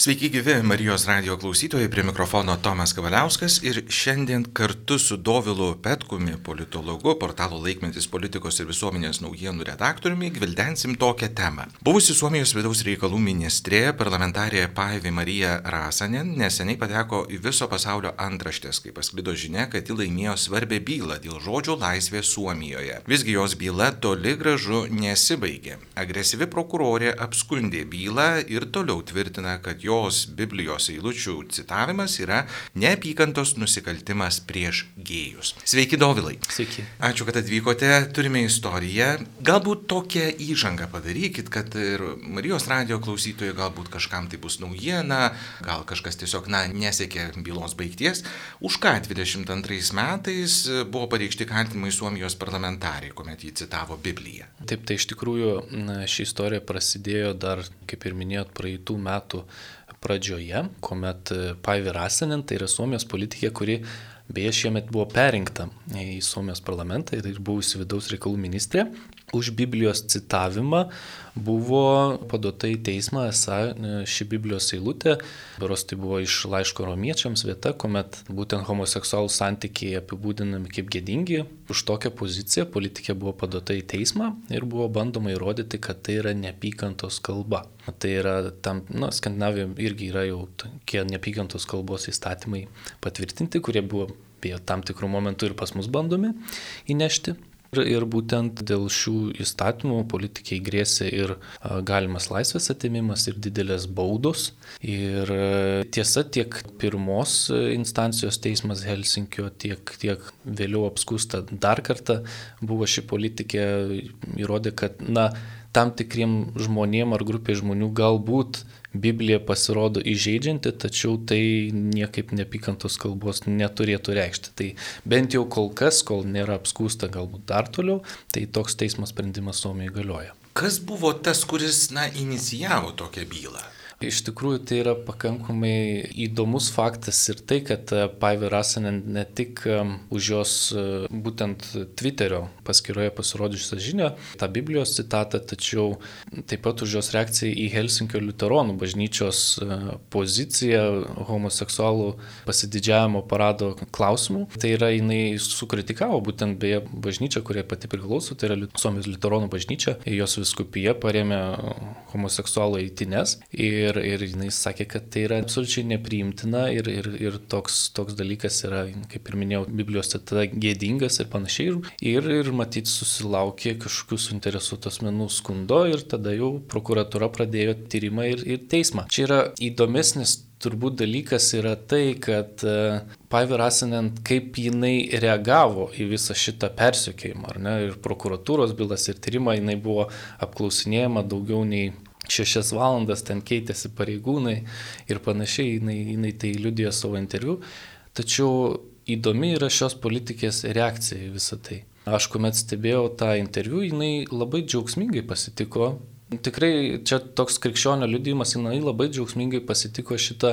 Sveiki gyvi Marijos radio klausytojai, prie mikrofono Tomas Kavaliauskas ir šiandien kartu su Dovilu Petkumi, politologu, portalo laikmetis politikos ir visuomenės naujienų redaktoriumi, gvildensim tokią temą. Buvusi Suomijos vidaus reikalų ministrė, parlamentarė Paivi Marija Rasanen, neseniai pateko į viso pasaulio antraštės, kai pasklido žinia, kad ji laimėjo svarbę bylą dėl žodžio laisvės Suomijoje. Visgi jos byla toli gražu nesibaigė. Agresyvi prokurorė apskundė bylą ir toliau tvirtina, kad jo jos Biblijos eilučių citavimas yra neapykantos nusikaltimas prieš gėjus. Sveiki, Dovilai. Sveiki. Ačiū, kad atvykote, turime istoriją. Galbūt tokią įžangą padarykit, kad ir Marijos radio klausytojai galbūt kažkam tai bus naujiena, gal kažkas tiesiog, na, nesiekė bylos baigties. Už ką 22 metais buvo pareikšti kaltinimai Suomijos parlamentarai, kuomet jį citavo Bibliją. Taip, tai iš tikrųjų ši istorija prasidėjo dar, kaip ir minėjot, praeitų metų pradžioje, kuomet e, Paivi Rasanen, tai yra Suomijos politikė, kuri beje šiemet buvo perinkta į Suomijos parlamentą ir buvusi vidaus reikalų ministrė, už Biblijos citavimą buvo paduota į teismą, esą e, ši Biblijos eilutė, beros tai buvo iš laiško romiečiams vieta, kuomet būtent homoseksualų santykiai apibūdinami kaip gėdingi. Už tokią poziciją politikė buvo paduota į teismą ir buvo bandoma įrodyti, kad tai yra neapykantos kalba. Tai yra tam, na, Skandinavijoje irgi yra jau tokie neapykantos kalbos įstatymai patvirtinti, kurie buvo apie tam tikrų momentų ir pas mus bandomi įnešti. Ir, būtent dėl šių įstatymų politikiai grėsė ir galimas laisvės atimimas, ir didelės baudos. Ir tiesa, tiek pirmos instancijos teismas Helsinkio, tiek, tiek vėliau apskusta dar kartą buvo ši politikė įrodė, kad, na, tam tikriem žmonėm ar grupiai žmonių galbūt Biblija pasirodo įžeidžianti, tačiau tai niekaip nepykantos kalbos neturėtų reikšti. Tai bent jau kol kas, kol nėra apskūsta galbūt dar toliau, tai toks teismo sprendimas Suomijoje galioja. Kas buvo tas, kuris, na, inicijavo tokią bylą? Iš tikrųjų tai yra pakankamai įdomus faktas ir tai, kad e, Paivi Rasanen ne tik e, už jos e, būtent Twitterio paskyroje pasirodžiusią žinią, tą Biblijos citatą, tačiau taip pat už jos reakciją į Helsinkio liuteronų bažnyčios poziciją homoseksualų pasididžiavimo parado klausimų. Tai yra jinai sukritikavo būtent beje bažnyčią, kurie pati priklauso, tai yra Suomijos liuteronų bažnyčia, jos viskupija paremė homoseksualų eitines. Ir ir, ir jinai sakė, kad tai yra absoliučiai nepriimtina ir, ir, ir toks, toks dalykas yra, kaip ir minėjau, Biblijos tada gėdingas ir panašiai. Ir, ir matyt, susilaukė kažkokių suinteresuotų asmenų skundo ir tada jau prokuratura pradėjo tyrimą ir, ir teismą. Čia yra įdomesnis turbūt dalykas yra tai, kad e, Paivi Rasinent, kaip jinai reagavo į visą šitą persiekėjimą, ar ne, ir prokuratūros bylas ir tyrimą, jinai buvo apklausinėjama daugiau nei šešias valandas ten keitėsi pareigūnai ir panašiai, jinai, jinai tai liudėjo savo interviu. Tačiau įdomi yra šios politikės reakcija į visą tai. Aš kuomet stebėjau tą interviu, jinai labai džiaugsmingai pasitiko Tikrai čia toks krikščionio liudijimas, jinai labai džiaugsmingai pasitiko šitą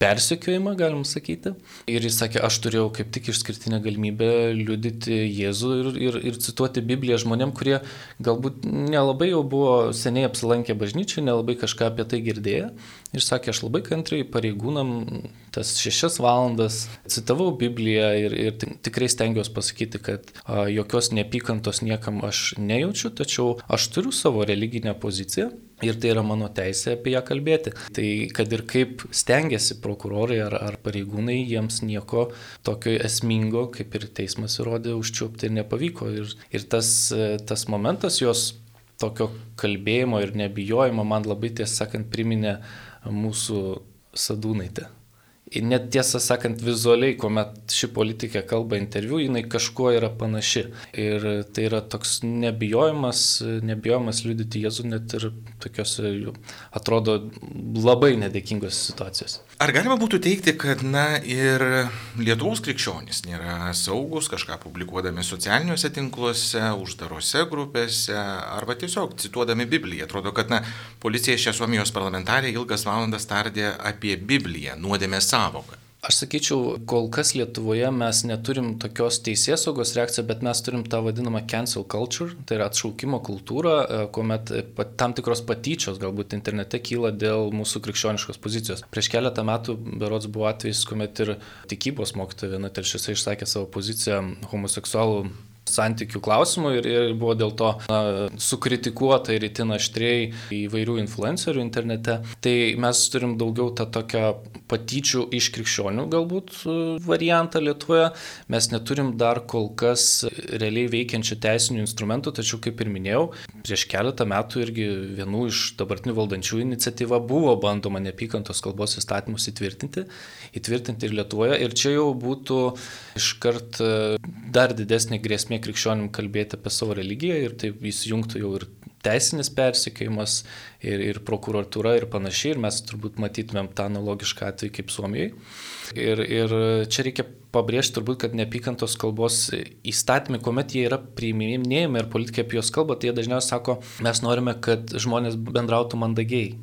persekiojimą, galim sakyti. Ir jis sakė, aš turėjau kaip tik išskirtinę galimybę liudyti Jėzų ir, ir, ir cituoti Bibliją žmonėm, kurie galbūt nelabai jau buvo seniai apsilankę bažnyčiai, nelabai kažką apie tai girdėję. Ir sakė, aš labai kantriai pareigūnam tas šešias valandas citavau Bibliją ir, ir tikrai stengiuosi pasakyti, kad a, jokios neapykantos niekam aš nejaučiu, tačiau aš turiu savo religinę poziciją. Ir tai yra mano teisė apie ją kalbėti. Tai kad ir kaip stengiasi prokurorai ar, ar pareigūnai, jiems nieko tokio esmingo, kaip ir teismas įrodė, užčiupti nepavyko. Ir, ir tas, tas momentas jos tokio kalbėjimo ir nebijojimo man labai tiesą sakant priminė mūsų sadūnaitė. Net tiesą sakant, vizualiai, kuomet ši politikė kalba interviu, jinai kažkuo yra panaši. Ir tai yra toks nebijojimas, nebijojimas liudyti Jėzų net ir tokiuose, atrodo, labai nedėkingose situacijose. Ar galima būtų teikti, kad, na, ir Lietuvos krikščionys nėra saugus kažką publikuodami socialiniuose tinkluose, uždarose grupėse, arba tiesiog cituodami Bibliją? Atrodo, kad, na, policija šią Suomijos parlamentarė ilgas valandas tardė apie Bibliją, nuodėmės sąvoką. Aš sakyčiau, kol kas Lietuvoje mes neturim tokios teisės saugos reakcijos, bet mes turim tą vadinamą cancel culture, tai yra atšaukimo kultūra, e, kuomet tam tikros patyčios galbūt internete kyla dėl mūsų krikščioniškos pozicijos. Prieš keletą metų berods buvo atvejs, kuomet ir tikybos mokytoja viena telšiuose išsakė savo poziciją homoseksualų santykių klausimų ir, ir buvo dėl to na, sukritikuota ir itin aštriai įvairių influencerių internete. Tai mes turim daugiau tą tokią patyčių iš krikščionių galbūt e, variantą Lietuvoje. Mes neturim dar kol kas realiai veikiančių teisinių instrumentų, tačiau kaip ir minėjau, prieš keletą metų irgi vienų iš dabartinių valdančių iniciatyva buvo bandoma neapykantos kalbos įstatymus įtvirtinti, įtvirtinti ir Lietuvoje. Ir čia jau būtų iškart e, dar didesnė grėsmė krikščionim kalbėti apie savo religiją ir taip įsijungtų jau ir teisinis persikėjimas, ir, ir prokuratūra ir panašiai, ir mes turbūt matytumėm tą analogišką atvejį kaip Suomijai. Ir, ir čia reikia pabrėžti turbūt, kad neapykantos kalbos įstatymai, kuomet jie yra priiminėjami ir politikai apie juos kalba, tai jie dažniausiai sako, mes norime, kad žmonės bendrautų mandagiai.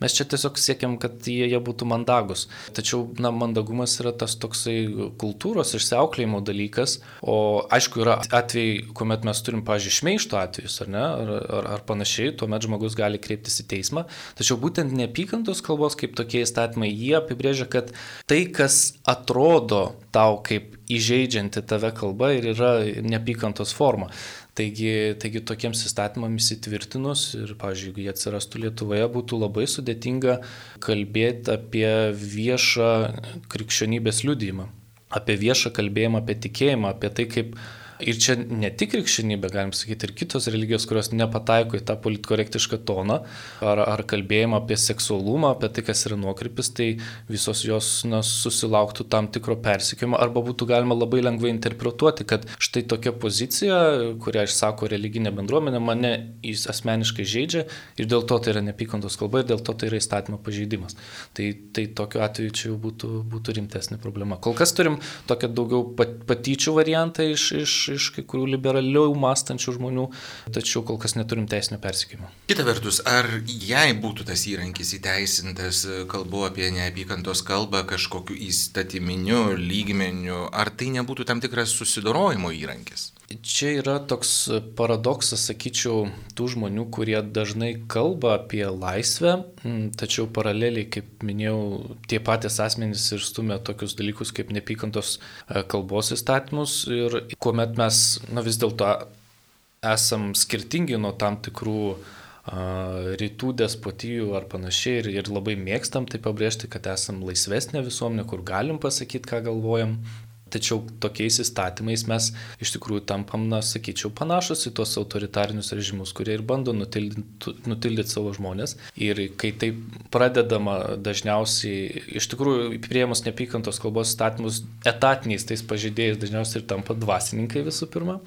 Mes čia tiesiog siekiam, kad jie, jie būtų mandagus. Tačiau, na, mandagumas yra tas toksai kultūros išsiauklėjimo dalykas, o aišku, yra atvejai, kuomet mes turim, pažiūrėjau, šmeišto atvejus, ar ne, ar, ar, ar panašiai, tuomet žmogus gali kreiptis į teismą. Tačiau būtent neapykantos kalbos kaip tokie įstatymai, jie apibrėžia, kad tai, kas atrodo tau kaip įžeidžianti tave kalba ir yra neapykantos forma. Taigi, taigi tokiems įstatymams įtvirtinus ir, pavyzdžiui, jeigu jie atsirastų Lietuvoje, būtų labai sudėtinga kalbėti apie viešą krikščionybės liudymą, apie viešą kalbėjimą, apie tikėjimą, apie tai, kaip Ir čia ne tik krikščionybė, galim sakyti, ir kitos religijos, kurios nepataiko į tą politkorektišką toną, ar, ar kalbėjimą apie seksualumą, apie tai, kas yra nuokrypis, tai visos jos na, susilauktų tam tikro persikėjimo, arba būtų galima labai lengvai interpretuoti, kad štai tokia pozicija, kurią išsako religinė bendruomenė, mane asmeniškai žaidžia ir dėl to tai yra nepykantos kalba ir dėl to tai yra įstatymo pažeidimas. Tai, tai tokiu atveju čia jau būtų, būtų rimtesnė problema. Kol kas turim tokią daugiau patyčių variantą iš, iš iš kai kurių liberaliau mąstančių žmonių, tačiau kol kas neturim teisinio persikimo. Kita vertus, ar jei būtų tas įrankis įteisintas, kalbu apie neapykantos kalbą kažkokiu įstatyminiu lygmeniu, ar tai nebūtų tam tikras susidorojimo įrankis? Čia yra toks paradoksas, sakyčiau, tų žmonių, kurie dažnai kalba apie laisvę, tačiau paraleliai, kaip minėjau, tie patys asmenys ir stumia tokius dalykus kaip nepykantos e, kalbos įstatymus ir kuomet mes na, vis dėlto esam skirtingi nuo tam tikrų rytų despotijų ar panašiai ir, ir labai mėgstam tai pabrėžti, kad esam laisvesnė visuomenė, kur galim pasakyti, ką galvojam, Tačiau tokiais įstatymais mes iš tikrųjų tampam, na, sakyčiau, panašus į tuos autoritarinius režimus, kurie ir bando nutildyti, nutildyti savo žmonės. Ir kai tai pradedama dažniausiai, iš tikrųjų, prieimus nepykantos kalbos įstatymus etatiniais tais pažydėjais dažniausiai ir tampa dvasininkai visų pirma,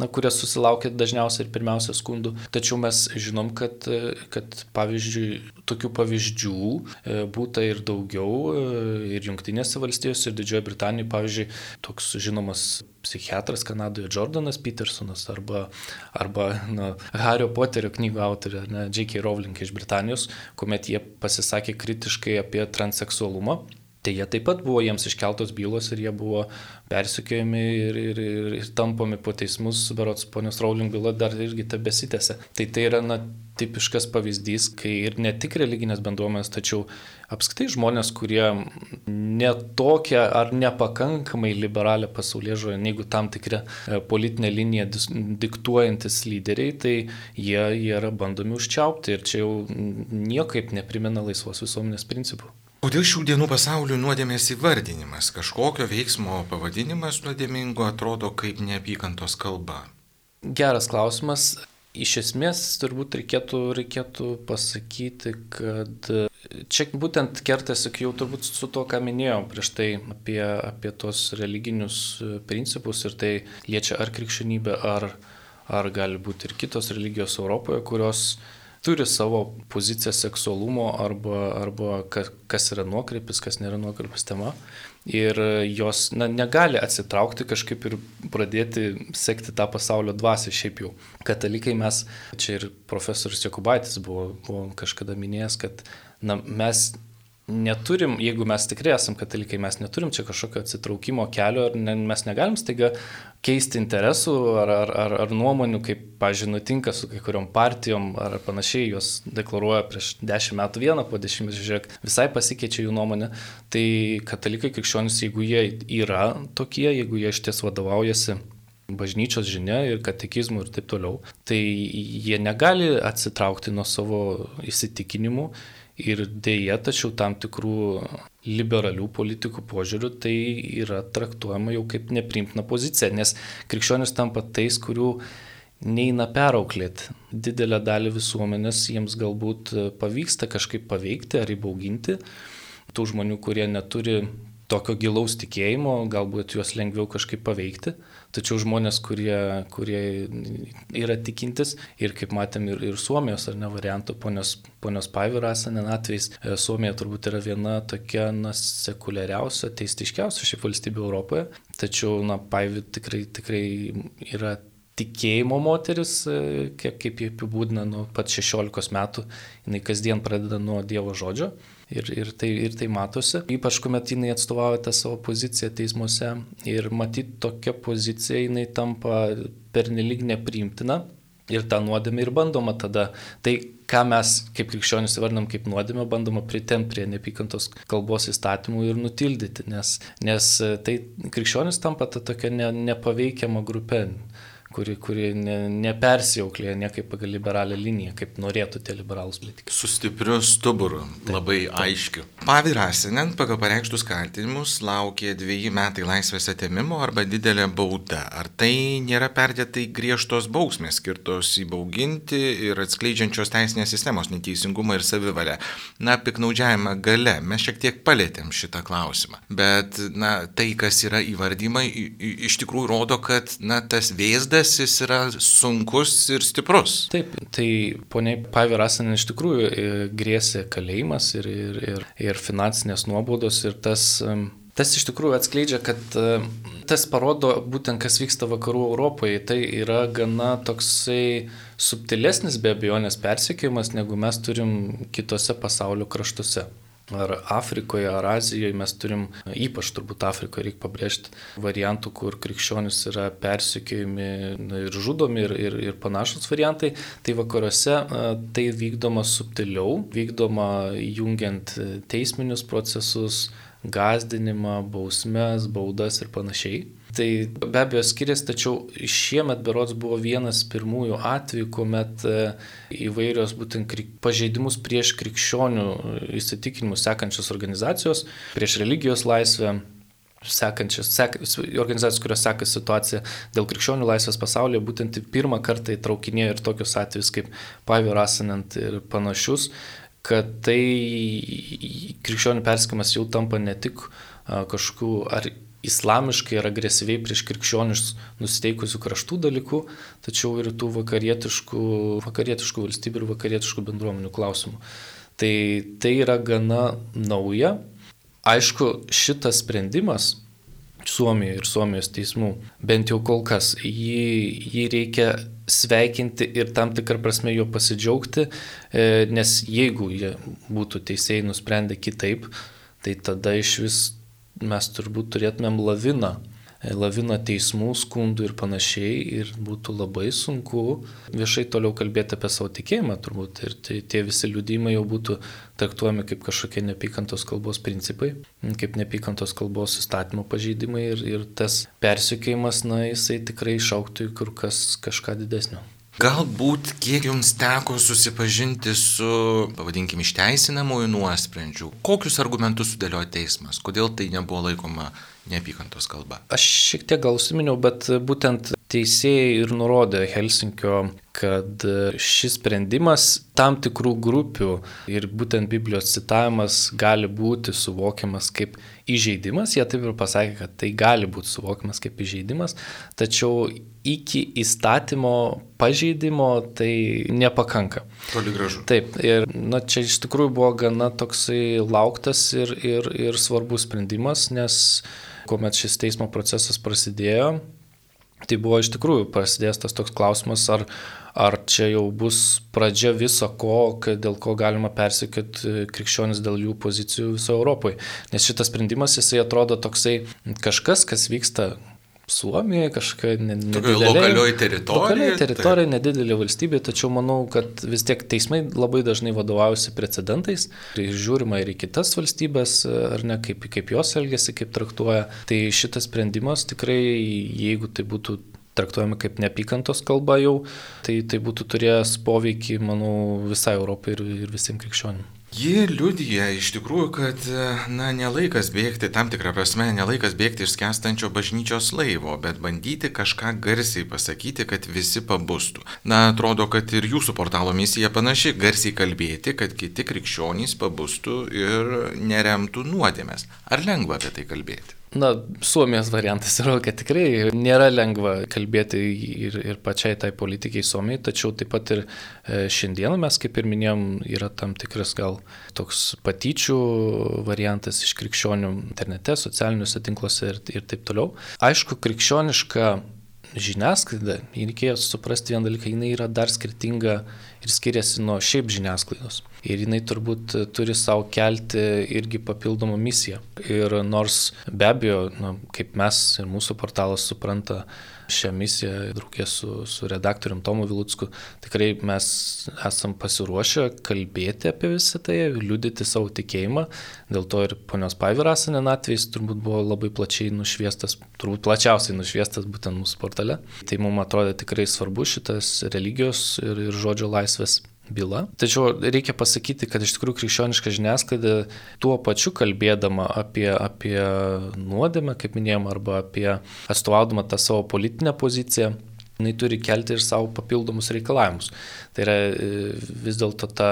na, kurie susilaukia dažniausiai ir pirmiausia skundų. Tačiau mes žinom, kad, kad pavyzdžiui, tokių pavyzdžių e, būta ir daugiau e, ir Junktinėse valstijose, ir Didžiojo Britanijoje, pavyzdžiui, toks žinomas psichiatras Kanadoje Jordanas Petersonas arba, arba na, Hario Poterio knygų autorė, J.K. Rowling iš Britanijos, kuomet jie pasisakė kritiškai apie transseksualumą. Tai jie taip pat buvo jiems iškeltos bylos ir jie buvo persikėjami ir, ir, ir, ir tampomi po teismus, berots ponios Rowling byla dar irgi tebesitėse. Tai tai yra na, tipiškas pavyzdys, kai ir ne tik religinės bendruomenės, tačiau apskritai žmonės, kurie netokia ar nepakankamai liberalią pasaulyje žiūrė, negu tam tikri e, politinė linija diktuojantis lyderiai, tai jie, jie yra bandomi užčiaupti ir čia jau niekaip neprimena laisvos visuomenės principų. Kodėl šių dienų pasaulio nuodėmės įvardinimas, kažkokio veiksmo pavadinimas nuodėmingo atrodo kaip neapykantos kalba? Geras klausimas. Iš esmės turbūt reikėtų, reikėtų pasakyti, kad čia būtent kertasi jau turbūt su to, ką minėjau prieš tai apie, apie tos religinius principus ir tai liečia ar krikščionybę, ar, ar gali būti ir kitos religijos Europoje, kurios turi savo poziciją seksualumo arba, arba kas yra nuokrypis, kas nėra nuokrypis tema. Ir jos na, negali atsitraukti kažkaip ir pradėti sekti tą pasaulio dvasę šiaip jau. Katalikai mes, čia ir profesorius Jokubaitis buvo, buvo kažkada minėjęs, kad na, mes neturim, jeigu mes tikrai esam katalikai, mes neturim čia kažkokio atsitraukimo kelio ir ne, mes negalim staiga keisti interesų ar, ar, ar, ar nuomonių, kaip, pažiūrėjau, nutinka su kai kuriuom partijom ar panašiai, jos deklaruoja prieš dešimt metų vieną, po dešimt, žiūrėk, visai pasikeičia jų nuomonė. Tai katalikai krikščionys, jeigu jie yra tokie, jeigu jie iš ties vadovaujasi bažnyčios žinia ir katekizmų ir taip toliau, tai jie negali atsitraukti nuo savo įsitikinimų Ir dėja, tačiau tam tikrų liberalių politikų požiūrių tai yra traktuojama jau kaip neprimtina pozicija, nes krikščionis tampa tais, kurių neina perauklėti. Didelę dalį visuomenės jiems galbūt pavyksta kažkaip paveikti ar įbauginti. Tų žmonių, kurie neturi tokio gilaus tikėjimo, galbūt juos lengviau kažkaip paveikti. Tačiau žmonės, kurie, kurie yra tikintis ir kaip matėm ir, ir Suomijos ar ne variantų, ponios, ponios Paivirasanen atvejais, e, Suomija turbūt yra viena tokia na, sekuliariausia, teistiškiausia šiaip valstybė Europoje. Tačiau, na, Paivi tikrai, tikrai yra tikėjimo moteris, e, kaip, kaip jie apibūdina nuo pat 16 metų, jinai kasdien pradeda nuo Dievo žodžio ir, ir, tai, ir tai matosi. Ypač kuomet jinai atstovauja tą savo poziciją teismuose ir matyti tokia pozicija jinai tampa pernelyg nepriimtina. Ir tą nuodėmę ir bandoma tada. Tai, ką mes kaip krikščionys įvardinam kaip nuodėmę, bandoma pritemti prie neapykantos kalbos įstatymų ir nutildyti, nes, nes tai krikščionis tampa ta tokia ne, nepaveikiama grupė kuri, kuri ne, nepersijauklėja niekaip pagal liberalią liniją, kaip norėtų tie liberalus politikai. Su stipriu stuburu, taip, labai taip. aiškiu. Pavi Rasinen pagal pareikštus kaltinimus laukė dviejį metai laisvės atėmimo arba didelė bauda. Ar tai nėra perdėtai griežtos bausmės skirtos įbauginti ir atskleidžiančios teisinės sistemos neteisingumą ir savivalę? Na, piknaudžiavimą gale. Mes šiek tiek palėtėm šitą klausimą. Bet, na, tai, kas yra įvardymai, iš tikrųjų rodo, kad, na, tas vėzdas kelias jis yra sunkus ir stiprus. Taip, tai poniai Pavirasan iš tikrųjų e, grėsė kalėjimas ir, ir, ir, ir finansinės nuobaudos ir tas Tas iš tikrųjų atskleidžia, kad e, tas parodo būtent, kas vyksta vakarų Europoje. Tai yra gana toksai subtilesnis be abejonės persikėjimas, negu mes turim kitose pasaulio kraštuose ar Afrikoje, ar Azijoje mes turim, ypač turbūt Afrikoje reikia pabrėžti, variantų, kur krikščionis yra persikiojami ir žudomi ir, ir, ir panašus variantai. Tai vakaruose tai vykdoma subtiliau, vykdoma jungiant teisminius procesus, gazdinimą, bausmes, baudas ir panašiai. Tai be abejo skiriasi, tačiau šiemet berots buvo vienas pirmųjų atvejų, kuomet e, įvairios būtent pažeidimus prieš krikščionių įsitikinimus sekančios organizacijos, prieš religijos laisvę, sekančias, sek, organizacijos, kurios seka situaciją dėl krikščionių laisvės pasaulyje, būtent pirmą kartą įtraukinėjo ir tokius atvejus kaip Pavio Rasinant ir panašius, kad tai krikščionių perskimas jau tampa ne tik kažkokių ar islamiškai ar agresyviai prieš krikščionius nusiteikusių kraštų dalykų, tačiau ir tų vakarietiškų, vakarietiškų valstybių ir vakarietiškų bendruomenių klausimų. Tai tai yra gana nauja. Aišku, šitas sprendimas Suomijoje ir Suomijos teismų, bent jau kol kas, jį, jį reikia sveikinti ir tam tikrą prasme jo pasidžiaugti, e, nes jeigu jie būtų teisėjai nusprendę kitaip, tai tada iš vis mes turbūt turėtumėm laviną lavina teismų, skundų ir panašiai ir būtų labai sunku viešai toliau kalbėti apie savo tikėjimą turbūt ir tai, tie visi liudymai jau būtų traktuojami kaip kažkokie nepykantos kalbos principai, kaip nepykantos kalbos įstatymo pažeidimai ir, ir tas persikėjimas, na, jisai tikrai išauktų į kur kas kažką didesnio. Galbūt kiek jums teko susipažinti su, pavadinkim, išteisinamųjų nuosprendžių, kokius argumentus sudėliojo teismas, kodėl tai nebuvo laikoma neapykantos kalba. Aš šiek tiek gal užsiminiau, bet būtent teisėjai ir nurodė Helsinkio, kad šis sprendimas tam tikrų grupių ir būtent Biblijos citavimas gali būti suvokiamas kaip įžeidimas. Jie taip ir pasakė, kad tai gali būti suvokiamas kaip įžeidimas, tačiau iki įstatymo pažeidimo tai nepakanka. Toli gražu. Taip, ir na, čia iš tikrųjų buvo gana toksai lauktas ir, ir, ir svarbus sprendimas, nes kuomet šis teismo procesas prasidėjo, Tai buvo iš tikrųjų prasidėjęs tas toks klausimas, ar, ar čia jau bus pradžia viso ko, dėl ko galima persikėti krikščionis dėl jų pozicijų viso Europoje. Nes šitas sprendimas jisai atrodo toksai kažkas, kas vyksta Suomija, kažkokia nedidelė. Lokalioji teritorija. Lokalioji teritorija, tai. nedidelė valstybė, tačiau manau, kad vis tiek teismai labai dažnai vadovaujasi precedentais ir žiūrima ir į kitas valstybės, ar ne, kaip, kaip jos elgesi, kaip traktuoja. Tai šitas sprendimas tikrai, jeigu tai būtų traktuojami kaip neapykantos kalba jau, tai tai būtų turėjęs poveikį, manau, visai Europai ir, ir visiems krikščionim. Ji liudija iš tikrųjų, kad, na, nelaikas bėgti, tam tikrą prasme, nelaikas bėgti iš skęstančio bažnyčios laivo, bet bandyti kažką garsiai pasakyti, kad visi pabustų. Na, atrodo, kad ir jūsų portalo misija panaši - garsiai kalbėti, kad kiti krikščionys pabustų ir neremtų nuodėmės. Ar lengva apie tai kalbėti? Na, Suomijos variantas yra, kad tikrai nėra lengva kalbėti ir, ir pačiai tai politikai Suomijai, tačiau taip pat ir e, šiandieną mes, kaip ir minėjom, yra tam tikras gal toks patyčių variantas iš krikščionių internete, socialiniuose tinkluose ir, ir taip toliau. Aišku, krikščioniška žiniasklaida, reikėjo suprasti vieną dalyką, jinai yra dar skirtinga ir skiriasi nuo šiaip žiniasklaidos. Ir jinai turbūt turi savo kelti irgi papildomą misiją. Ir nors be abejo, na, kaip mes ir mūsų portalas supranta, šią misiją draugė su, su redaktorium Tomu Vilutsku. Tikrai mes esam pasiruošę kalbėti apie visą tai, liudyti savo tikėjimą. Dėl to ir ponios Paivirasanen atvejs turbūt buvo labai plačiai nušviestas, turbūt plačiausiai nušviestas būtent mūsų portale. Tai mums atrodė tikrai svarbu šitas religijos ir, ir žodžio laisvės byla. Tačiau reikia pasakyti, kad iš tikrųjų krikščioniška žiniasklaida tuo pačiu kalbėdama apie, apie nuodėmę, kaip minėjom, arba apie atstovaudama tą savo politinę poziciją, jinai turi kelti ir savo papildomus reikalavimus. Tai yra e, vis dėlto ta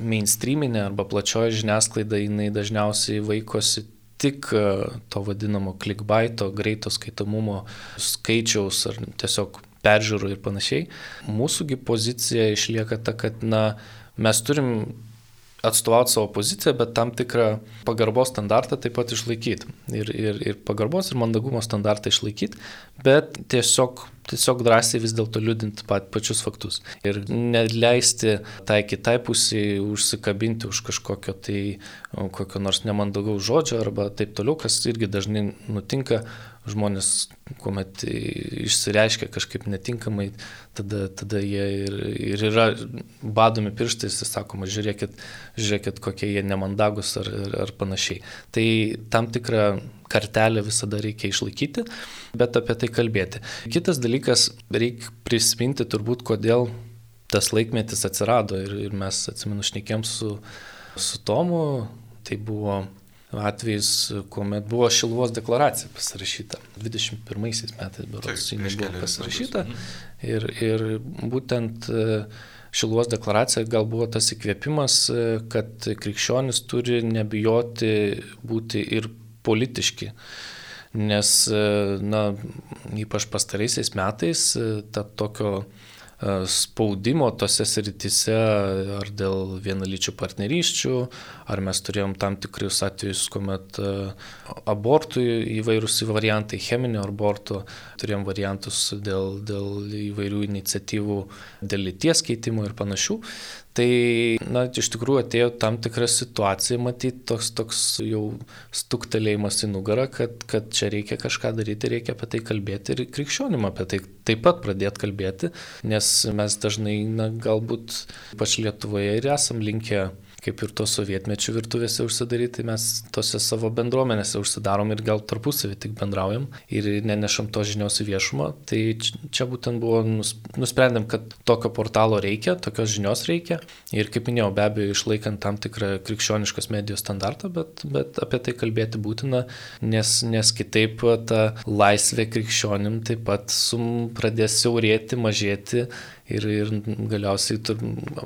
mainstreaminė arba plačioji žiniasklaida, jinai dažniausiai vaikosi tik e, to vadinamo clickbaito, greito skaitomumo skaičiaus ar tiesiog peržiūrų ir panašiai. Mūsųgi pozicija išlieka ta, kad na, mes turim atstovauti savo poziciją, bet tam tikrą pagarbos standartą taip pat išlaikyti. Ir, ir, ir pagarbos ir mandagumo standartą išlaikyti, bet tiesiog, tiesiog drąsiai vis dėlto liūdinti pat, pačius faktus. Ir neleisti tai kitai pusiai užsikabinti už kažkokio tai kokio nors nemandagaus žodžio arba taip toliau, kas irgi dažnai nutinka žmonės, kuomet išsireiškia kažkaip netinkamai, tada, tada jie ir, ir yra badomi pirštais ir sakoma, žiūrėkit, žiūrėkit, kokie jie nemandagus ar, ar, ar panašiai. Tai tam tikrą kartelę visada reikia išlaikyti, bet apie tai kalbėti. Kitas dalykas, reikia prisiminti turbūt, kodėl tas laikmetis atsirado ir, ir mes atsimenu šnekėm su, su Tomu, tai buvo atvejis, kuomet buvo Šilvos deklaracija pasirašyta. 21 metais, berods, jinai buvo pasirašyta. Mhm. Ir, ir būtent e, Šilvos deklaracija gal buvo tas įkvėpimas, e, kad krikščionis turi nebijoti būti ir politiški. Nes, e, na, ypač pastaraisiais metais, ta tokio E, spaudimo tose sritise, ar dėl vienalyčių partnerysčių, ar mes turėjom tam tikrus atvejus, kuomet e, abortų įvairūs variantai, cheminio aborto, turėjom variantus dėl, dėl įvairių iniciatyvų, dėl lyties keitimo ir panašių. Tai, na, iš tikrųjų atėjo tam tikra situacija, matyti, toks, toks jau stuktelėjimas į nugarą, kad, kad čia reikia kažką daryti, reikia apie tai kalbėti ir krikščionim apie tai taip pat pradėti kalbėti, nes mes dažnai, na, galbūt pač Lietuvoje ir esam linkę kaip ir to sovietmečių virtuvėse užsidaryti, tai mes tose savo bendruomenėse užsidarom ir gal tarpusavį tik bendraujam ir nenešam to žinios į viešumą. Tai čia būtent buvo nusprendėm, kad tokio portalo reikia, tokios žinios reikia ir kaip minėjau, be abejo, išlaikant tam tikrą krikščioniškos medijos standartą, bet, bet apie tai kalbėti būtina, nes, nes kitaip ta laisvė krikščionim taip pat sum pradės siaurėti, mažėti ir, ir galiausiai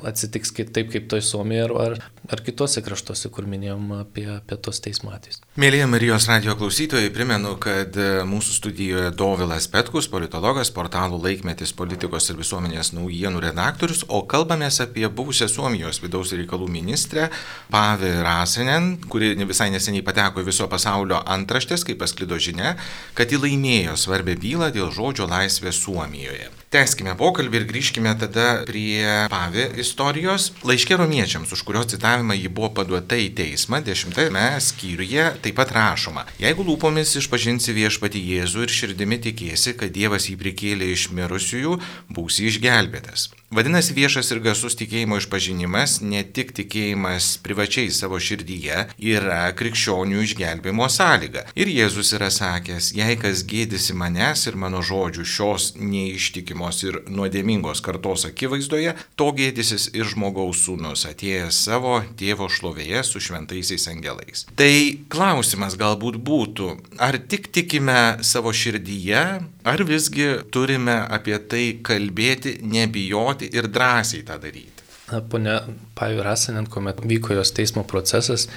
atsitiks taip kaip toj Suomijoje ar, ar, ar kitose kraštuose, kur minėjom apie, apie tos teismo atvejus. Mėlyje Marijos radio klausytojai, primenu, kad e, mūsų studijoje Dovilas Petkus, politologas, portalų laikmetis politikos ir visuomenės naujienų redaktorius, o kalbamės apie buvusią Suomijos vidaus reikalų ministrę Pavį Rasinen, kuri visai neseniai pateko į viso pasaulio antraštės, kai pasklido žinia, kad ji laimėjo svarbę bylą dėl žodžio laisvės Suomijoje. Teskime pokalbį ir grįžkime tada prie Pavi istorijos. Laiškė romiečiams, už kurios citavimą ji buvo paduota į teismą, dešimtame skyriuje taip pat rašoma, jeigu lūpomis išpažinsi viešpati Jėzų ir širdimi tikėsi, kad Dievas jį prikėlė iš mirusiųjų, būsi išgelbėtas. Vadinasi, viešas ir garsus tikėjimo išpažinimas, ne tik tikėjimas privačiai savo širdyje, yra krikščionių išgelbimo sąlyga. Ir Jėzus yra sakęs, jei kas gėdisi manęs ir mano žodžių šios neištikimos ir nuodėmingos kartos akivaizdoje, to gėdysis ir žmogaus sūnus atėjęs savo tėvo šlovėje su šventaisiais angelais. Tai klausimas galbūt būtų, ar tik tikime savo širdyje, ar visgi turime apie tai kalbėti, nebijoti, ir drąsiai tą daryti. Na, ponia Pajų Rasanen, kuomet vyko jos teismo procesas,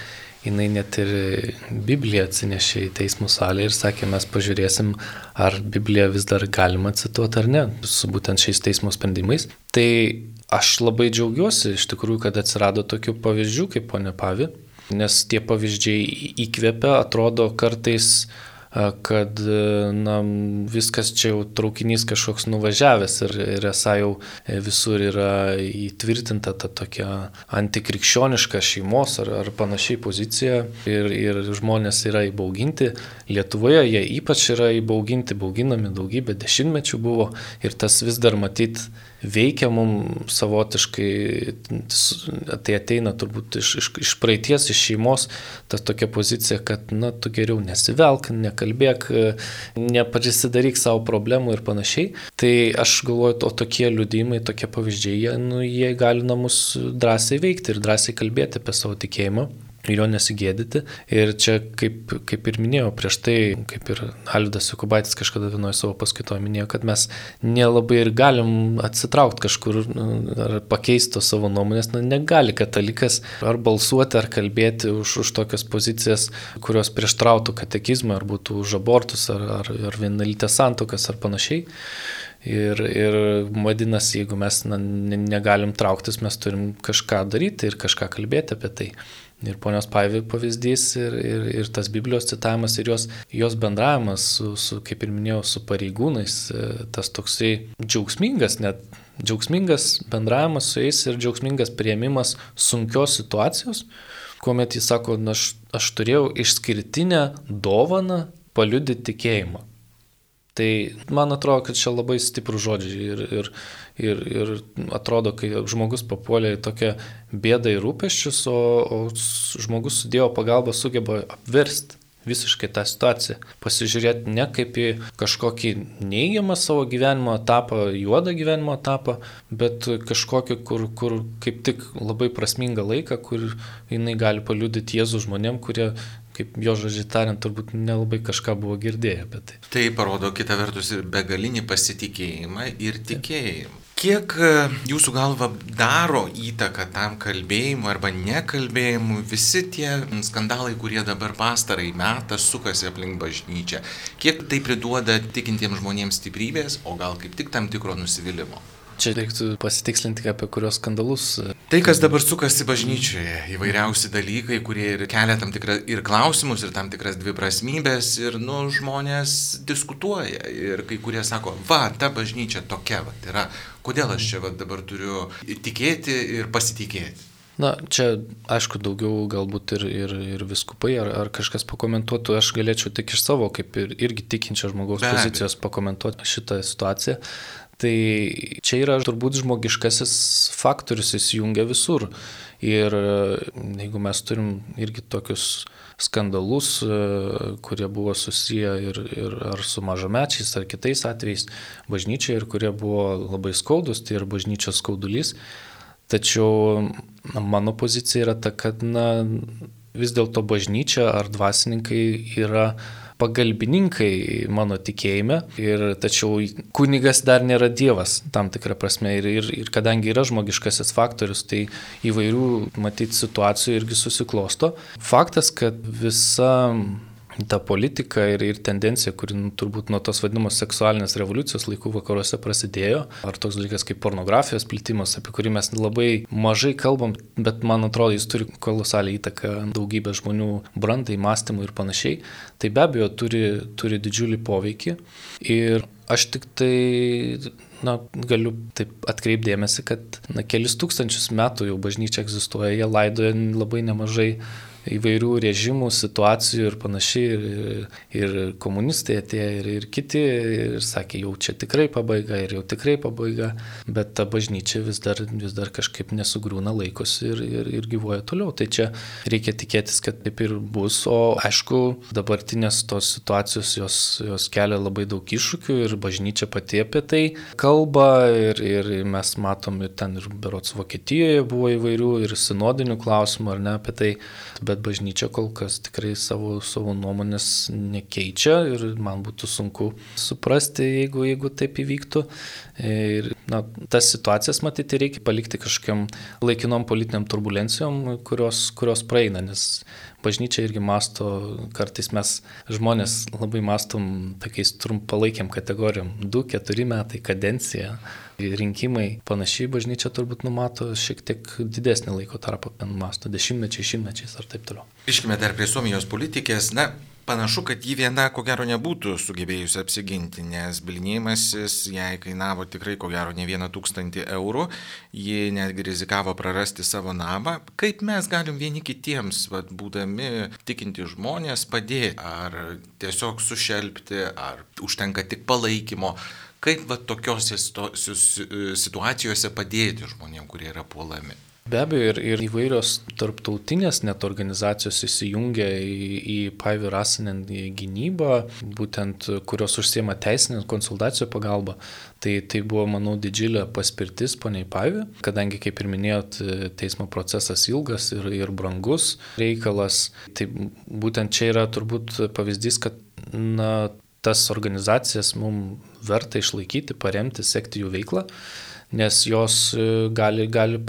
jinai net ir Bibliją atsinešė į teismų salę ir sakė, mes pažiūrėsim, ar Bibliją vis dar galima cituoti ar ne, su būtent šiais teismo sprendimais. Tai aš labai džiaugiuosi iš tikrųjų, kad atsirado tokių pavyzdžių kaip ponia Pavi, nes tie pavyzdžiai įkvepia, atrodo kartais kad na, viskas čia jau traukinys kažkoks nuvažiavęs ir, ir esą jau visur yra įtvirtinta ta tokia antikrikščioniška šeimos ar, ar panašiai pozicija ir, ir žmonės yra įbauginti. Lietuvoje jie ypač yra įbauginti, bauginami daugybę dešimtmečių buvo ir tas vis dar matyt veikia mums savotiškai, tai ateina turbūt iš, iš, iš praeities, iš šeimos, ta tokia pozicija, kad, na, tu geriau nesivelk, nekalbėk, neprisidaryk savo problemų ir panašiai. Tai aš galvoju, o tokie liudymai, tokie pavyzdžiai, jie, nu, jie gali namus drąsiai veikti ir drąsiai kalbėti apie savo tikėjimą jo nesigėdyti. Ir čia, kaip, kaip ir minėjau prieš tai, kaip ir Alvidas Jukubaitis kažkada vienoje savo paskaitoje minėjo, kad mes nelabai ir galim atsitraukti kažkur nu, ar pakeisti savo nuomonės, na, negali katalikas ar balsuoti, ar kalbėti už, už tokias pozicijas, kurios prieštrautų katekizmą, ar būtų už abortus, ar, ar, ar vienalytės santokas, ar panašiai. Ir, ir vadinasi, jeigu mes na, negalim trauktis, mes turim kažką daryti ir kažką kalbėti apie tai. Ir ponios Paivi pavyzdys ir, ir, ir tas Biblijos citavimas ir jos, jos bendravimas su, su, kaip ir minėjau, su pareigūnais, e, tas toksai džiaugsmingas, net džiaugsmingas bendravimas su jais ir džiaugsmingas prieimimas sunkios situacijos, kuomet jis sako, na, aš, aš turėjau išskirtinę dovaną paliudyti tikėjimą. Tai man atrodo, kad čia labai stiprų žodžiai ir, ir, ir, ir atrodo, kai žmogus papuolė į tokią bėdą ir rūpeščius, o, o žmogus su Dievo pagalba sugeba apversti visiškai tą situaciją. Pasižiūrėti ne kaip į kažkokį neigiamą savo gyvenimo etapą, juodą gyvenimo etapą, bet kažkokį, kur, kur kaip tik labai prasmingą laiką, kur jinai gali paliudyti Jėzų žmonėm, kurie kaip jo žodžiai tariant, turbūt nelabai kažką buvo girdėję apie tai. Tai parodo kita vertus ir begalinį pasitikėjimą ir tikėjimą. Kiek e, jūsų galva daro įtaką tam kalbėjimui arba nekalbėjimui visi tie skandalai, kurie dabar pastarai metą sukasi aplink bažnyčią? Kiek tai priduoda tikintiems žmonėms stiprybės, o gal kaip tik tam tikro nusivylimų? Čia reiktų pasitikslinti apie kurios skandalus. Tai, kas dabar sukasi bažnyčioje, įvairiausi dalykai, kurie ir kelia tam tikrą ir klausimus, ir tam tikras dviprasmybės, ir, nu, žmonės diskutuoja, ir kai kurie sako, va, ta bažnyčia tokia, va, yra, kodėl aš čia va, dabar turiu tikėti ir pasitikėti. Na, čia, aišku, daugiau galbūt ir, ir, ir viskupai ar, ar kažkas pakomentuotų, aš galėčiau tik iš savo, kaip ir irgi tikinčio žmogaus Be pozicijos pakomentuoti šitą situaciją. Tai čia yra turbūt žmogiškasis faktorius, jis jungia visur. Ir jeigu mes turim irgi tokius skandalus, kurie buvo susiję ir, ir ar su mažamečiais, ar kitais atvejais bažnyčioje ir kurie buvo labai skaudus, tai ir bažnyčios skaudulys. Tačiau na, mano pozicija yra ta, kad na, vis dėlto bažnyčia ar dvasininkai yra pagalbininkai mano tikėjime, ir tačiau kunigas dar nėra Dievas tam tikrą prasme. Ir, ir, ir kadangi yra žmogiškasis faktorius, tai įvairių, matyti, situacijų irgi susiklosto. Faktas, kad visa ta politika ir, ir tendencija, kuri nu, turbūt nuo tos vadinamos seksualinės revoliucijos laikų vakaruose prasidėjo, ar toks dalykas kaip pornografijos plitimas, apie kurį mes labai mažai kalbam, bet man atrodo, jis turi kolosalią įtaką daugybę žmonių brandai, mąstymui ir panašiai, tai be abejo turi, turi didžiulį poveikį. Ir aš tik tai na, galiu taip atkreipdėmėsi, kad na, kelis tūkstančius metų jau bažnyčia egzistuoja, jie laidoja labai nemažai įvairių režimų, situacijų ir panašiai. Ir, ir komunistai atėjo ir, ir kiti ir sakė, jau čia tikrai pabaiga ir jau tikrai pabaiga, bet ta bažnyčia vis dar, vis dar kažkaip nesugrūna laikosi ir, ir, ir gyvoja toliau. Tai čia reikia tikėtis, kad taip ir bus, o aišku, dabartinės tos situacijos jos, jos kelia labai daug iššūkių ir bažnyčia pati apie tai kalba ir, ir mes matom ir ten ir berots Vokietijoje buvo įvairių ir sinodinių klausimų ar ne apie tai. Bet bet bažnyčia kol kas tikrai savo, savo nuomonės nekeičia ir man būtų sunku suprasti, jeigu, jeigu taip įvyktų. Ir na, tas situacijas matyti reikia palikti kažkokiam laikinom politiniam turbulencijom, kurios, kurios praeina, nes bažnyčia irgi masto, kartais mes žmonės labai mastom tokiais trumpalaikiam kategorijom - 2-4 metai, kadencija rinkimai panašiai bažnyčia turbūt numato šiek tiek didesnį laiko tarpą, masto dešimtmečiai, šimtmečiais ar taip toliau. Iškime dar prie Suomijos politikės. Na, Panašu, kad ji viena, ko gero, nebūtų sugebėjusi apsiginti, nes bilinėjimasis jai kainavo tikrai, ko gero, ne vieną tūkstantį eurų, ji netgi rizikavo prarasti savo namą. Kaip mes galim vieni kitiems, vat, būdami tikinti žmonės, padėti, ar tiesiog sušelbti, ar užtenka tik palaikymo, Kaip va tokiose situacijose padėti žmonėms, kurie yra puolami? Be abejo, ir, ir įvairios tarptautinės net organizacijos įsijungia į, į Paivi Rasinen gynybą, būtent kurios užsiema teisinę konsultacijų pagalbą. Tai, tai buvo, manau, didžiulė paspirtis poniai Paivi, kadangi, kaip ir minėjot, teismo procesas ilgas ir, ir brangus reikalas. Tai būtent čia yra turbūt pavyzdys, kad na, tas organizacijas mums verta išlaikyti, paremti, sekti jų veiklą, nes jos e, gali, gali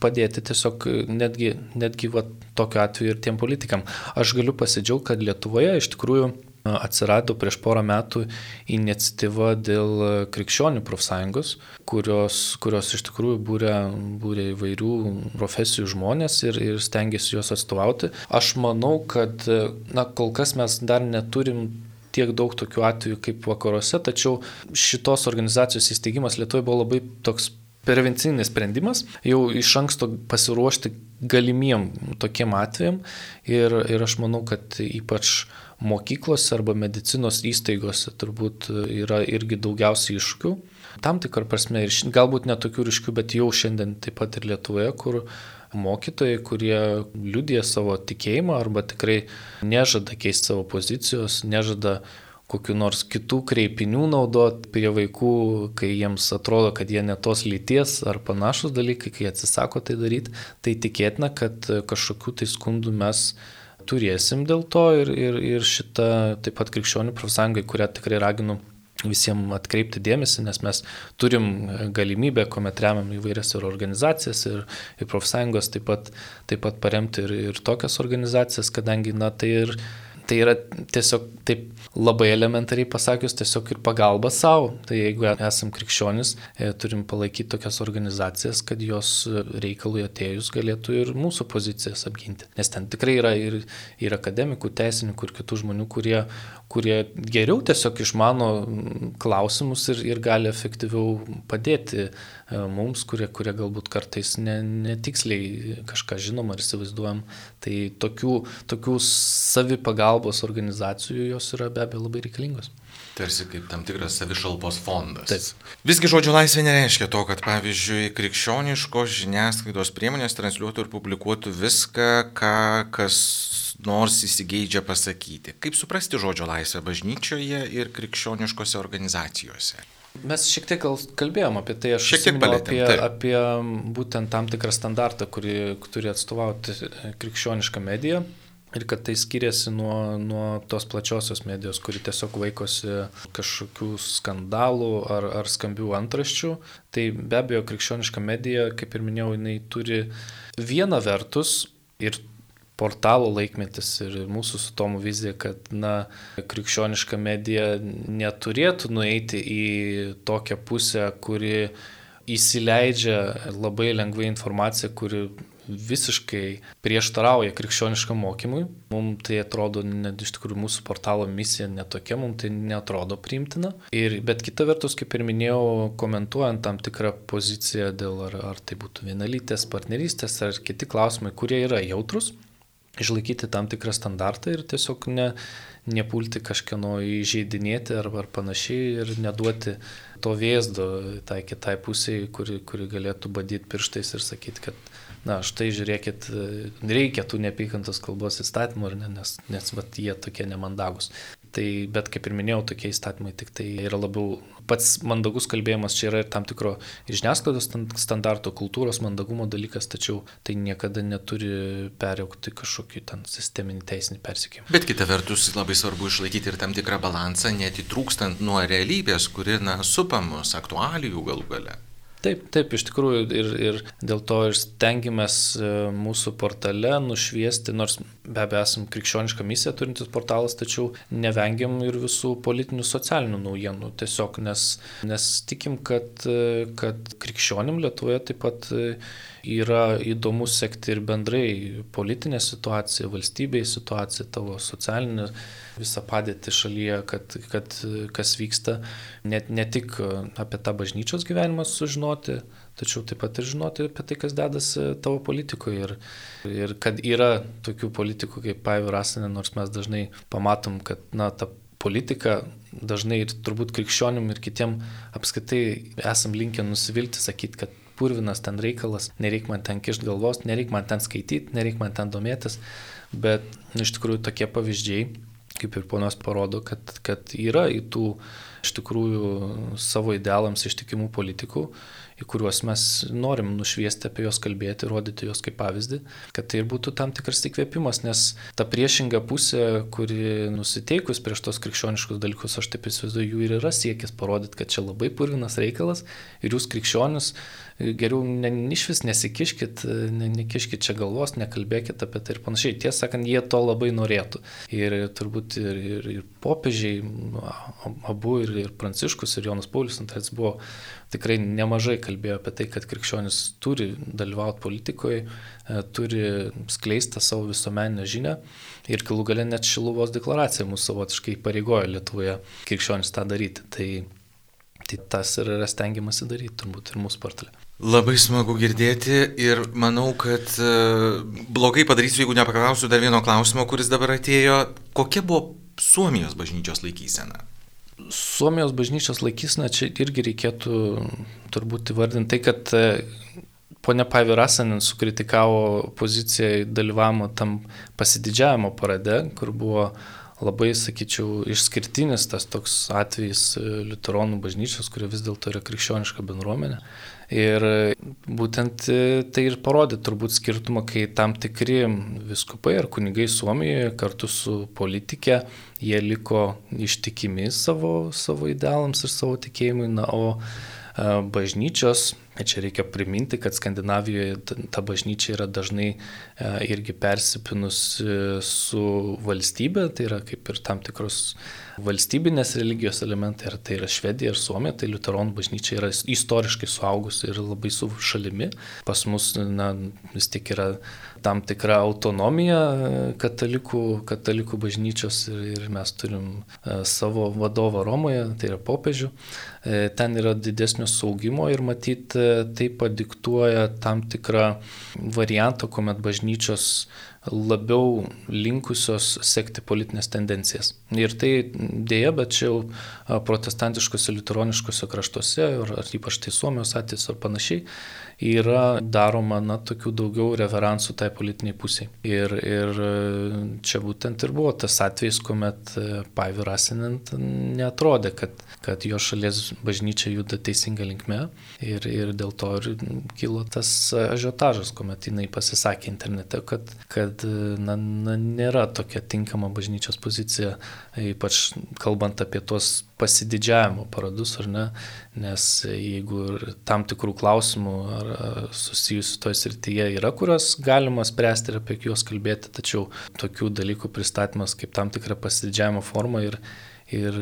padėti tiesiog e, netgi, netgi va, tokiu atveju ir tiem politikam. Aš galiu pasidžiaugti, kad Lietuvoje iš tikrųjų e, atsirado prieš porą metų iniciatyva dėl krikščionių profsąjungos, kurios, kurios iš tikrųjų būrė, būrė įvairių profesijų žmonės ir, ir stengiasi juos atstovauti. Aš manau, kad na, kol kas mes dar neturim tiek daug tokių atvejų kaip vakaruose, tačiau šitos organizacijos įsteigimas Lietuvoje buvo labai toks prevencinis sprendimas, jau iš anksto pasiruošti galimiem tokiem atvejam ir, ir aš manau, kad ypač mokyklose arba medicinos įstaigose turbūt yra irgi daugiausiai iššūkių. Tam tikrą prasme ir galbūt netokių ryškių, bet jau šiandien taip pat ir Lietuvoje, kur mokytojai, kurie liudija savo tikėjimą arba tikrai nežada keisti savo pozicijos, nežada kokiu nors kitų kreipinių naudot prie vaikų, kai jiems atrodo, kad jie netos lyties ar panašus dalykai, kai atsisako tai daryti, tai tikėtina, kad kažkokių tai skundų mes turėsim dėl to ir, ir, ir šita taip pat krikščionių profsąjungai, kurią tikrai raginu visiems atkreipti dėmesį, nes mes turim galimybę, kuomet remiam įvairias ir organizacijas, ir, ir profsąjungos taip pat, taip pat paremti ir, ir tokias organizacijas, kadangi, na, tai ir tai yra tiesiog taip labai elementariai pasakius, tiesiog ir pagalba savo. Tai jeigu esam krikščionis, e, turim palaikyti tokias organizacijas, kad jos reikalui atėjus galėtų ir mūsų pozicijas apginti. Nes ten tikrai yra ir, ir akademikų, teisininkų ir kitų žmonių, kurie, kurie geriau tiesiog išmano klausimus ir, ir gali efektyviau padėti E, mums, kurie, kurie galbūt kartais ne, netiksliai kažką žinom ar įsivaizduojam. Tai tokių, tokių savipagalbos organizacijų jos yra be abejo labai reikalingos. Tarsi kaip tam tikras savišalpos fondas. Taip. Visgi žodžio laisvė nereiškia to, kad pavyzdžiui krikščioniškos žiniasklaidos priemonės transliuotų ir publikuotų viską, ką kas nors įsigeidžia pasakyti. Kaip suprasti žodžio laisvę bažnyčioje ir krikščioniškose organizacijose? Mes šiek tiek kalbėjom apie tai, aš šiek tiek palėtėm, apie, taip. apie būtent tam tikrą standartą, kurį turi atstovauti krikščioniška medija. ir kad tai skiriasi nuo, nuo tos plačiosios medijos, kuri tiesiog vaikosi kažkokių skandalų ar, ar skambių antraščių. Tai be abejo, krikščioniška medija, kaip ir minėjau, jinai turi vieną vertus ir portalų laikmetis ir mūsų su tomu vizija, kad na, krikščioniška medija neturėtų nueiti į tokią pusę, kuri įsileidžia labai lengvai informaciją, kuri visiškai prieštarauja krikščioniškam mokymui. Mums tai atrodo, net iš tikrųjų mūsų portalo misija netokia, mums tai netrodo priimtina. Ir, bet kita vertus, kaip ir minėjau, komentuojant tam tikrą poziciją dėl ar, ar tai būtų vienalytės partnerystės ar kiti klausimai, kurie yra jautrus, išlaikyti tam tikrą standartą ir tiesiog ne, nepulti kažkieno įžeidinėti ar, ar panašiai ir neduoti to vėzdo tai kitai pusiai, kuri, kuri galėtų badyti pirštais ir sakyti, kad na štai žiūrėkit, reikia tų neapykantos kalbos įstatymų, ne, nes, nes vat, jie tokie nemandagus. Tai, bet kaip ir minėjau, tokie įstatymai tik tai yra labiau pats mandagus kalbėjimas čia yra ir tam tikro žiniasklaidos standarto, kultūros mandagumo dalykas, tačiau tai niekada neturi periaukti kažkokį ten sisteminį teisinį persikėjimą. Bet kita vertus labai svarbu išlaikyti ir tam tikrą balansą, netitrūkstant nuo realybės, kuri, na, supa mus aktualijų galų gale. Taip, taip, iš tikrųjų ir, ir dėl to ir stengiamės e, mūsų portale nušviesti, nors be abejo esam krikščionišką misiją turintis portalas, tačiau nevengiam ir visų politinių socialinių naujienų, tiesiog nes, nes tikim, kad, e, kad krikščionim Lietuvoje taip pat e, yra įdomu sekti ir bendrai politinę situaciją, valstybėje situaciją, tavo socialinę visą padėtį šalyje, kad, kad kas vyksta, net ne tik apie tą bažnyčios gyvenimą sužinoti, tačiau taip pat ir žinoti apie tai, kas dedasi tavo politikoje. Ir, ir kad yra tokių politikų kaip Paivi Rasinė, nors mes dažnai pamatom, kad na, ta politika dažnai ir turbūt krikščionim ir kitiem apskaitai esam linkę nusivilti, sakyti, kad purvinas ten reikalas, nereik man ten kišti galvos, nereik man ten skaityti, nereik man ten domėtis, bet nu, iš tikrųjų tokie pavyzdžiai, kaip ir ponas parodo, kad, kad yra į tų iš tikrųjų savo idealams ištikimų politikų, į kuriuos mes norim nušviesti apie juos kalbėti, rodyti juos kaip pavyzdį, kad tai ir būtų tam tikras įkvėpimas, nes ta priešinga pusė, kuri nusiteikus prieš tos krikščioniškus dalykus, aš taip įsivaizduoju, jų ir yra siekis parodyti, kad čia labai purvinas reikalas ir jūs krikščionis geriau ne, iš vis nesikiškit, ne, nekiškit čia galvos, nekalbėkit apie tai ir panašiai. Tiesą sakant, jie to labai norėtų. Ir turbūt ir, ir, ir popiežiai, abu ir, ir Pranciškus, ir Jonas Paulius II buvo tikrai nemažai kalbėjo apie tai, kad krikščionis turi dalyvauti politikoje, turi skleisti savo visuomeninę žinią ir galų gale net Šiluvos deklaracija mūsų savotiškai pareigojo Lietuvoje krikščionis tą daryti. Tai, tai tas ir yra stengiamasi daryti turbūt ir mūsų portale. Labai smagu girdėti ir manau, kad e, blogai padarysiu, jeigu nepaklausiu dar vieno klausimo, kuris dabar atėjo. Kokia buvo Suomijos bažnyčios laikysena? Suomijos bažnyčios laikysena čia irgi reikėtų turbūt įvardinti tai, kad e, ponia Paivi Rasanin sukritikavo poziciją dalyvavimo tam pasididžiavimo parade, kur buvo labai, sakyčiau, išskirtinis tas toks atvejis e, Luteronų bažnyčios, kurie vis dėlto yra krikščioniška bendruomenė. Ir būtent e, tai ir parodė turbūt skirtumą, kai tam tikri viskupai ar kunigai Suomijoje kartu su politikė, jie liko ištikimi savo, savo idealams ir savo tikėjimui, na, o e, bažnyčios Čia reikia priminti, kad Skandinavijoje ta bažnyčia yra dažnai e, irgi persipinus su valstybė, tai yra kaip ir tam tikros valstybinės religijos elementai, ar tai yra Švedija ar Suomija, tai Luteronų bažnyčia yra istoriškai suaugusi ir labai su šalimi. Pas mus na, vis tik yra tam tikra autonomija katalikų, katalikų bažnyčios ir, ir mes turim e, savo vadovą Romoje, tai yra popiežių. E, ten yra didesnio saugimo ir matyt e, tai padiktuoja tam tikrą variantą, kuomet bažnyčios labiau linkusios sekti politinės tendencijas. Ir tai dėja, bet čia jau protestantiškose, lituroniškose kraštuose, ar, ar ypač tai Suomijos atvejs ar panašiai, yra daroma, na, tokių daugiau reveransų tai politiniai pusiai. Ir, ir čia būtent ir buvo tas atvejis, kuomet Paivi Rasinant netrodė, kad, kad jo šalies bažnyčia juda teisinga linkme ir, ir dėl to ir kilo tas ažiotažas, kuomet jinai pasisakė internete, kad, kad kad na, na, nėra tokia tinkama bažnyčios pozicija, ypač kalbant apie tuos pasididžiavimo paradus, ar ne, nes jeigu tam tikrų klausimų ar susijusių toje srityje yra, kurios galima spręsti ir apie juos kalbėti, tačiau tokių dalykų pristatymas kaip tam tikra pasididžiavimo forma ir, ir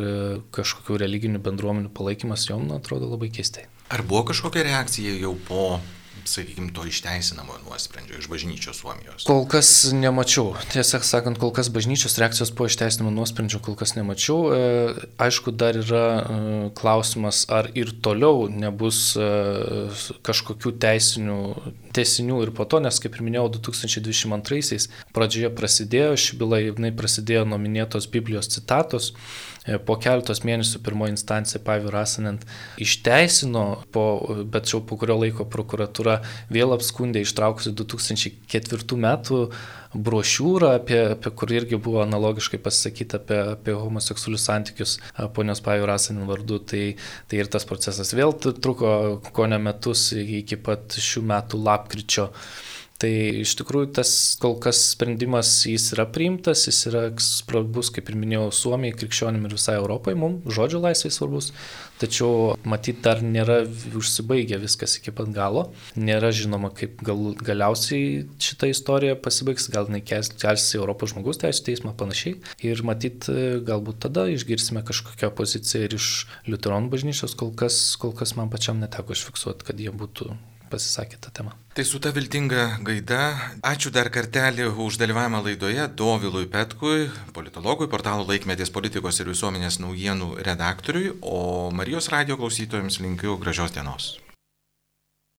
kažkokių religinių bendruomenių palaikymas jom, man atrodo, labai keistai. Ar buvo kažkokia reakcija jau po sakykime, to išteisinamo nuosprendžio iš bažnyčios Suomijos? Kol kas nemačiau. Tiesą sakant, kol kas bažnyčios reakcijos po išteisinamo nuosprendžio kol kas nemačiau. E, aišku, dar yra e, klausimas, ar ir toliau nebus e, kažkokių teisinių tesinių ir po to, nes kaip ir minėjau, 2022-aisiais pradžioje prasidėjo ši byla, jinai prasidėjo nuo minėtos Biblijos citatos, po keletos mėnesių pirmoji instancija Pavi Rasanent išteisino, po, bet jau po kurio laiko prokuratūra vėl apskundė ištraukusi 2004 metų brošiūrą, apie, apie kur irgi buvo analogiškai pasakyta apie, apie homoseksualius santykius ponios Pavi Rasanent vardu. Tai, tai ir tas procesas vėl truko ko ne metus iki pat šių metų lapkričio. Tai iš tikrųjų tas kol kas sprendimas jis yra priimtas, jis yra svarbus, kaip ir minėjau, Suomijai, krikščionim ir visai Europai, mums žodžio laisvai svarbus, tačiau matyt dar nėra užsibaigę viskas iki pat galo, nėra žinoma, kaip gal, galiausiai šita istorija pasibaigs, gal jinai kelsis į Europos žmogus teisų teismą panašiai. Ir matyt galbūt tada išgirsime kažkokią poziciją ir iš Liuteronų bažnyčios, kol kas, kol kas man pačiam neteko užfiksuoti, kad jie būtų pasisakė tą temą. Tai su ta viltinga gaida, ačiū dar kartelį už dalyvavimą laidoje Dovilui Petkui, politologui, portalo laikmetės politikos ir visuomenės naujienų redaktoriui, o Marijos radio klausytojams linkiu gražios dienos.